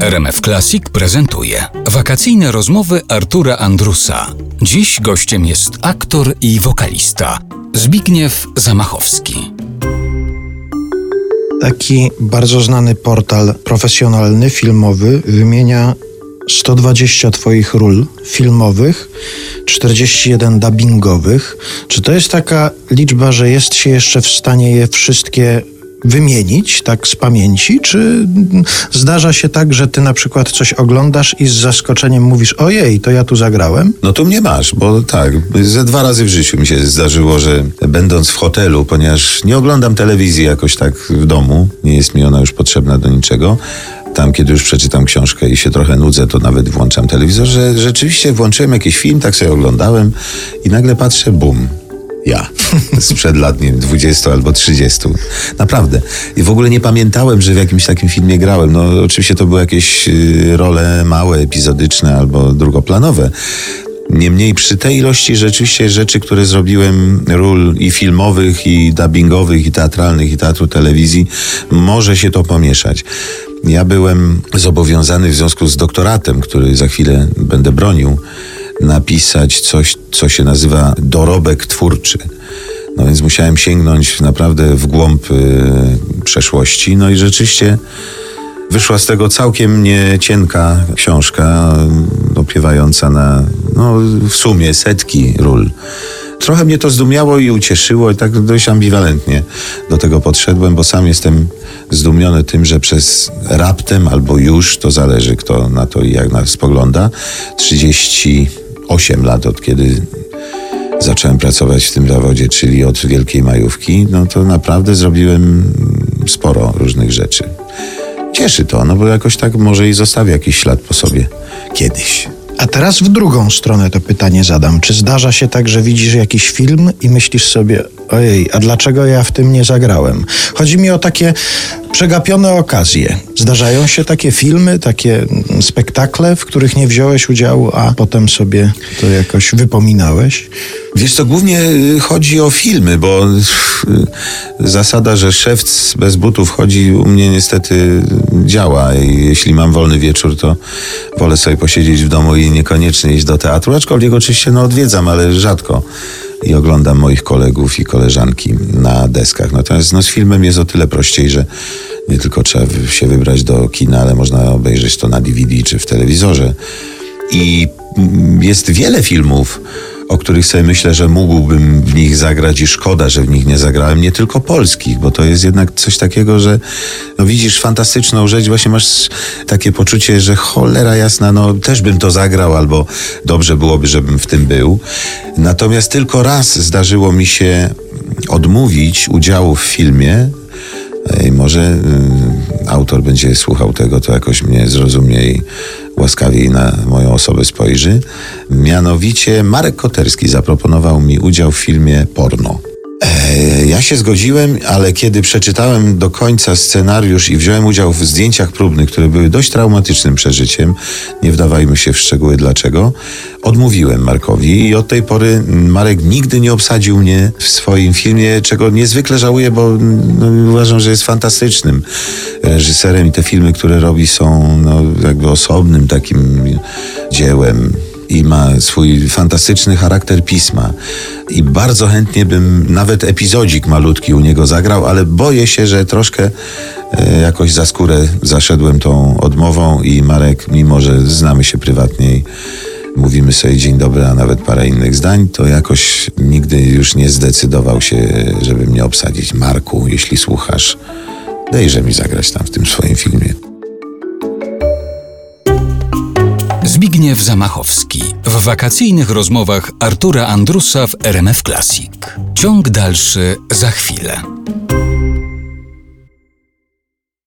RMF Classic prezentuje wakacyjne rozmowy Artura Andrusa. Dziś gościem jest aktor i wokalista Zbigniew Zamachowski. Taki bardzo znany portal profesjonalny, filmowy wymienia 120 Twoich ról filmowych, 41 dubbingowych. Czy to jest taka liczba, że jest się jeszcze w stanie je wszystkie wymienić tak z pamięci, czy zdarza się tak, że ty na przykład coś oglądasz i z zaskoczeniem mówisz, ojej, to ja tu zagrałem? No tu mnie masz, bo tak, ze dwa razy w życiu mi się zdarzyło, że będąc w hotelu, ponieważ nie oglądam telewizji jakoś tak w domu, nie jest mi ona już potrzebna do niczego, tam, kiedy już przeczytam książkę i się trochę nudzę, to nawet włączam telewizor, że rzeczywiście włączyłem jakiś film, tak sobie oglądałem i nagle patrzę, bum, ja. Sprzed lat, nie wiem, 20 albo 30. Naprawdę. I w ogóle nie pamiętałem, że w jakimś takim filmie grałem. No oczywiście to były jakieś y, role małe, epizodyczne albo drugoplanowe. Niemniej przy tej ilości rzeczywiście rzeczy, które zrobiłem, ról i filmowych, i dubbingowych, i teatralnych, i teatru telewizji, może się to pomieszać. Ja byłem zobowiązany w związku z doktoratem, który za chwilę będę bronił, napisać coś, co się nazywa dorobek twórczy. No więc musiałem sięgnąć naprawdę w głąb y, przeszłości. No i rzeczywiście wyszła z tego całkiem niecienka książka, opiewająca na no, w sumie setki ról. Trochę mnie to zdumiało i ucieszyło, i tak dość ambiwalentnie do tego podszedłem, bo sam jestem zdumiony tym, że przez raptem albo już, to zależy kto na to i jak nas spogląda, 38 lat od kiedy zacząłem pracować w tym zawodzie, czyli od Wielkiej Majówki, no to naprawdę zrobiłem sporo różnych rzeczy. Cieszy to, no bo jakoś tak może i zostawię jakiś ślad po sobie kiedyś. A teraz w drugą stronę to pytanie zadam. Czy zdarza się tak, że widzisz jakiś film i myślisz sobie, ojej, a dlaczego ja w tym nie zagrałem? Chodzi mi o takie przegapione okazje. Zdarzają się takie filmy, takie spektakle, w których nie wziąłeś udziału, a potem sobie to jakoś wypominałeś? Wiesz to głównie y, chodzi o filmy, bo y, zasada, że szewc bez butów chodzi u mnie niestety działa i jeśli mam wolny wieczór, to wolę sobie posiedzieć w domu i niekoniecznie iść do teatru, aczkolwiek oczywiście no odwiedzam, ale rzadko i oglądam moich kolegów i koleżanki na deskach. Natomiast no, z filmem jest o tyle prościej, że nie tylko trzeba się wybrać do kina, ale można obejrzeć to na DVD czy w telewizorze. I mm, jest wiele filmów, o których sobie myślę, że mógłbym w nich zagrać i szkoda, że w nich nie zagrałem, nie tylko polskich, bo to jest jednak coś takiego, że no widzisz fantastyczną rzecz, właśnie masz takie poczucie, że cholera jasna, no też bym to zagrał, albo dobrze byłoby, żebym w tym był. Natomiast tylko raz zdarzyło mi się odmówić udziału w filmie, i może y, autor będzie słuchał tego, to jakoś mnie zrozumie i łaskawiej na moją osobę spojrzy. Mianowicie Marek Koterski zaproponował mi udział w filmie Porno. E, ja się zgodziłem, ale kiedy przeczytałem do końca scenariusz i wziąłem udział w zdjęciach próbnych, które były dość traumatycznym przeżyciem, nie wdawajmy się w szczegóły dlaczego, odmówiłem Markowi i od tej pory Marek nigdy nie obsadził mnie w swoim filmie, czego niezwykle żałuję, bo no, uważam, że jest fantastycznym reżyserem i te filmy, które robi są no, jakby osobnym takim dziełem i ma swój fantastyczny charakter pisma. I bardzo chętnie bym nawet epizodzik malutki u niego zagrał, ale boję się, że troszkę e, jakoś za skórę zaszedłem tą odmową i Marek, mimo że znamy się prywatniej, mówimy sobie dzień dobry, a nawet parę innych zdań, to jakoś nigdy już nie zdecydował się, żeby mnie obsadzić. Marku, jeśli słuchasz, dejże mi zagrać tam w tym swoim filmie. Zbigniew Zamachowski w wakacyjnych rozmowach Artura Andrusa w RMF Classic. Ciąg dalszy za chwilę.